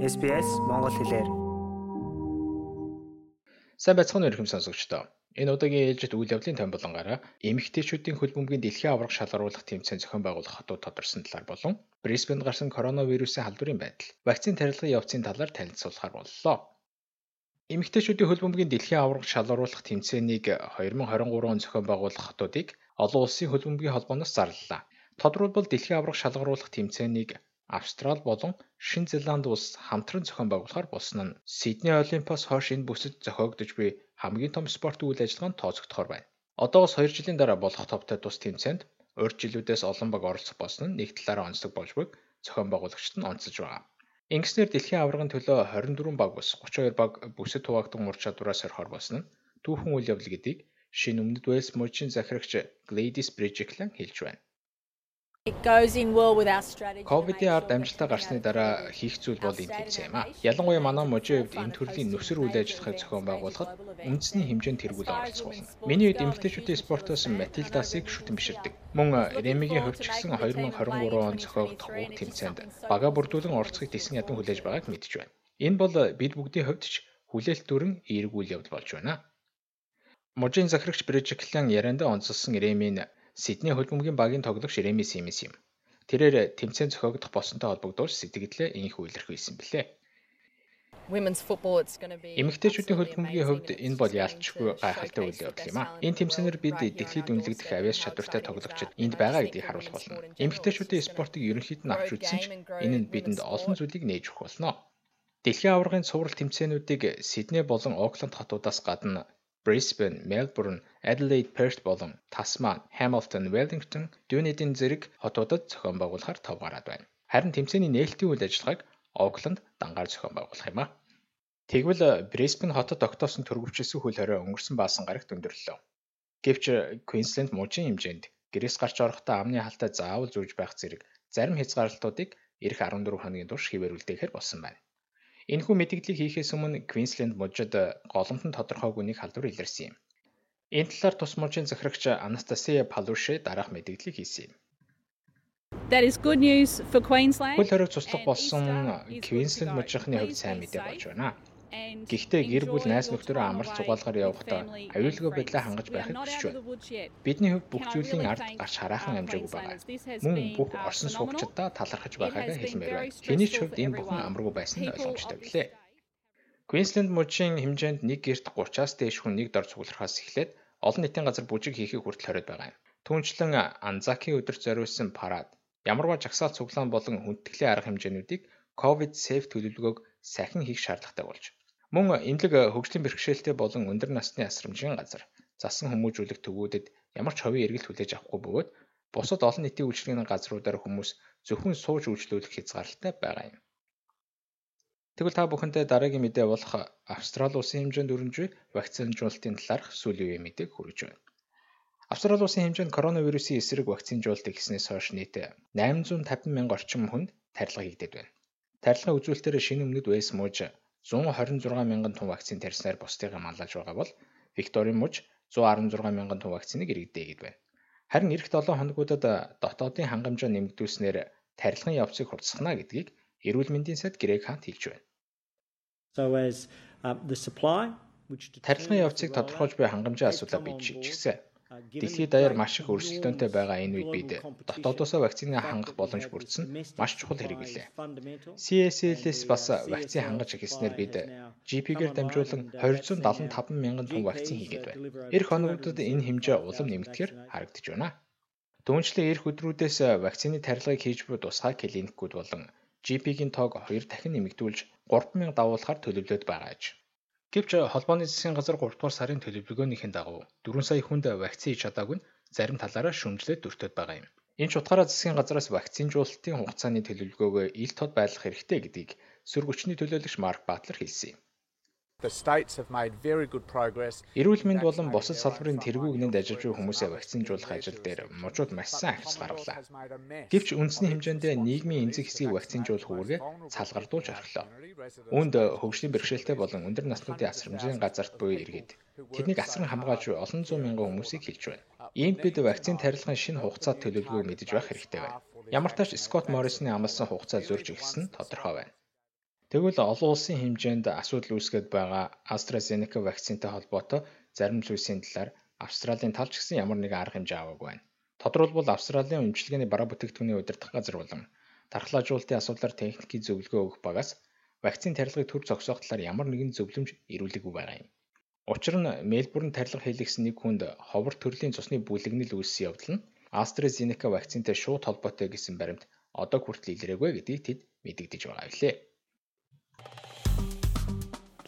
SBS Монгол хэлээр. Сайн байцгаана хүмүүс сонсогчдоо. Энэ удаагийн ээлжид үйл явдлын тань болонгаараа эмэгтэйчүүдийн хөлбөмбөгийн дэлхийн аварга шалгаруулах тэмцээн зохион байгуулах хотууд тодорсон талаар болон Брисбенд гарсан коронавирусын халдварын байдал, вакцины тарилгын явцын талаар танилцуулахар боллоо. Эмэгтэйчүүдийн хөлбөмбөгийн дэлхийн аварга шалгаруулах тэмцээнийг 2023 он зохион байгуулах хотуудыг олон улсын хөлбөмбөгийн холбооноос зарлалаа. Тодорхойлбол дэлхийн аварга шалгаруулах тэмцээнийг Австрали болон Шинэ Зеланд улс хамтран зохион байгуулахаар болсон нь Сидней Олимпиас хойш энэ бүсэд зохиогдож буй хамгийн том спортын үйл ажиллагаанд тооцогдохоор байна. Одоогоос 2 жилийн дараа болох товтой тус тэмцээнд урьд жилүүдээс олон баг оролцох болсон нь нэг талаараа онцлог болж буйг зохион байгуулагчид нь онцлж байгаа. Ингэснээр дэлхийн аваргын төлөө 24 баг бус 32 баг бүсэд хуваагдсан ур чадвараа сорихоор болсон нь түүхэн үйл явдал гэдгийг шинэ өмнөд Уэльс мужийн захирагч Gladys Bridgeclan хэлж байна. Ковидын ард амжилтаа гарсны дараа хийх зүйл бол энэ тэмцээн юм а. Ялангуяа манай мужийн хувьд энэ төрлийн нөхцөр үйл ажиллагааг зохион байгуулахад үндэсний хэмжээнд тэргүүл оролцох болно. Миний хувьд эмэгтэйчүүдийн спортоос Матилдасыг шүтэн биширдэг. Мөн Ремигийн хувьд ч гэсэн 2023 он зохиогдох уг тэмцээнд бага бүрдүүлэн оролцохыг тесэн ядан хүлээж байгааг мэдж байна. Энэ бол бид бүгдийн хувьд ч хүлээлт дүрэн эерэг үйл явдал болж байна. Мужийн захирагч Брэжиклан ярианда онцлсон Ремийн Сидней хөлбөмбөгийн багийн тоглогч Реми Симис юм. Тэрээр тэмцээн зохиогдох болсонтой холбогдуулж сэтгэлдээ инх үйлэрхүүлсэн билээ. Эмэгтэйчүүдийн хөлбөмбөгийн хувьд энэ бол яалтчгүй гайхалтай үйл явдал юм а. Энэ тэмцээнээр бид дэлхийд үнэлэгдэх авиас чадвартай тоглогчид энд байгаа гэдгийг харуулах болно. Эмэгтэйчүүдийн спортыг ерөнхийд нь авч үзсэн ч энэ нь бидэнд олон зүйлийг нээж өгөх болно. Дэлхийн аваргын цуврал тэмцээнүүдийг Сидней болон Окленд хотуудаас гадна Brisbane, Melbourne, Adelaide, Perth болон Tasman, Hamilton, Wellington, Dunedin зэрэг хотуудад зохион байгуулахаар тов гараад байна. Харин тэмцээний нээлтийн үйл ажиллагааг Auckland дангаар зохион байгуулах юм а. Тэгвэл Brisbane хотод тогтоосон төрөвчлсөн хөл хорой өнгөрсөн баасан гарагт өндөрлөө. Гэвч Queensland мужийн хэмжээнд гэрээс гарч орохдоо амны халтай заавал зүүж байх зэрэг зарим хязгаарлалтуудыг эх 14 хоногийн турш хിവэрүүлдэхээр болсон байна. Энэхүү мэдээллийг хийхээс өмнө Квинсленд мужид голомтон тодорхойгүй нэг халдвар илэрсэн юм. Энэ талаар тус мужийн захирагч Анастасия Палуше дараах мэдээллийг хийсэн юм. That is good news for Queensland. Хөл хориг туслах болсон Квинсленд мужийнхны хувьд сайн мэдээ болж байна. Гэхдээ гэр бүл найз нөхдөөрөө амралт цугаалгаар явахдаа аюулгүй байдлаа хангаж байхыг хүсэж байна. Бидний хувьд бүх зүйлийн ард гарч хараахан амжаагүй байгаа. Мөн бүх орсон суугчдаа талархаж байгааг хэлмээр байна. Хэний ч хувьд энэ бүхэн амаргүй байсан нь ойлгомжтой билээ. Queensland мужийн хэмжээнд нэг гэрт 30-аас дээш хүн нэг дор цугларахаас эхлээд олон нийтийн газар бүжиг хийхийг хүртэл хориод байгаа юм. Түүнчлэн Анзаки өдөрт зориулсан парад, ямарваа жагсаал цуглаан болон хүндэтгэлийн арга хэмжээнүүдийг COVID safe төлөвлөгөөг сахин хийх шаардлагатай болж Мөн эмнэлэг хөгжлийн бэрхшээлтэй болон өндөр насны асрамжийн газар засан хүмүүжүүлэх төвүүдэд ямар ч ховын эргэлт хүлээж авахгүй бөгөөд бусад олон нийтийн үйлчлэгийн газруудаар хүмүүс зөвхөн сууж үйлчлүүлэх хязгаарлалтай байгаа юм. Тэгвэл та бүхэндээ дараагийн мэдээ болох Австрали улсын хэмжээнд өрнжүй вакцинжуулалтын талаарх сүүлийн үеийн мэдээг хүргэж байна. Австрали улсын хэмжээнд коронавирусын эсрэг вакцинжуулалтыг хийснээс хойш нийт 850 мянга орчим хүнд тарилга хийгдээд байна. Тарилгын үзүүлэлтээр шинэ өмнөд Вэс мууж 126 мянган тонн вакцин тарьснаар бусдыгаа маллаж байгаа бол Викторийн муж 116 мянган тонн вакциныг иргэдээгээд байна. Харин эх 7 хоногудад дотоодын хангамжаа нэмэгдүүлснээр тарилгын явцыг хурцсахна гэдгийг эрүүл мэндийн сайд Грэг Хант хэлж байна. So as uh, the supply which тарилгын явцыг тодорхойлж буй хангамжийн асуудлаа бий чигсэн. Дэлхийд даяар маш их өрсөлдөөнтэй байгаа энэ үед бид дотоодосоо вакциныг хангах боломж бүрдсэн маш чухал хэрэг билээ. CSL-с бас вакцин хангаж эхэлснээр бид GP-гээр дамжуулан 275 мянган тонн вакцин хийгээд байна. Эх хоногудад энэ хэмжээ улам нэмэгдэхээр харагдаж байна. Түүнчлэн эх өдрүүдээс вакцины тарилгыг хийж буй тусгай клиникүүд болон GP-гийн тоог хоёр дахин нэмэгдүүлж 3000 давуулахаар төлөвлөд байгаа аж. Гэвч холбооны засгийн газар 3 дугаар сарын төлөвлөгөөнийхэн дагуу 4 сая хүнд вакцин хийж чадаагүй нь зарим талаараа шүүмжлээд дүртөд байгаа юм. Энэ ч утгаараа засгийн газраас вакцинжуулалтын хугацааны төлөвлөгөөгөө ил тод байлгах хэрэгтэй гэдгийг сөрөг хүчний төлөөлөгч Марк Батлер хэлсэн юм. Эрүүл мэнд болон бусад салбарын тэргүү гүнэнд ажиллаж буй хүмүүсээ вакцинжуулах ажил дээр мужууд маш сайн ахис гаргалаа. Гэвч үндэсний хэмжээндээ нийгмийн эмзэг хэсгийг вакцинжуулах үүргээ цалгардуулж орхилоо. Үүнд хөгжлийн бэрхшээлтэй болон өндөр наснуудын асрамжийн газарт буй иргэд тэднийг асран хамгаалж буй олон зуун мянган хүмүүсийг хэлж байна. Иймд бид вакцин тарилгын шинэ хугацаа төлөвлөгөөг мэдэж байх хэрэгтэй байна. Ямар ч тач Скот Моррисны амласан хугацаа зөрж эхэлсэн тодорхой байна. Тэгвэл олон улсын хэмжээнд асуудал үүсгээд байгаа AstraZeneca вакцинтай холбоотой зарим зүйлсийн талаар Австралийн талч гэсэн ямар нэгэн арга хэмжээ аваагүй байна. Тодорхойлбол Австралийн өмчилгээний бараа бүтээгдэхүүний удирдах газар болон тархлаажуулалтын асуудлаар техникийн зөвлөгөө өгөх багаас вакцины тарилгыг төр зогсоох талаар ямар нэгэн зөвлөмж ирүүлэггүй байгаа юм. Учир нь Мельбурн тарилга хийлгэсэн нэг хүнд ховор төрлийн цусны бүлэгнэл үүссэн явдал нь AstraZeneca вакцинтай шууд холбоотой гэсэн баримт одоо хүртэл илрээгүй гэдгийг тэд мэдэгдэж байгаа билээ.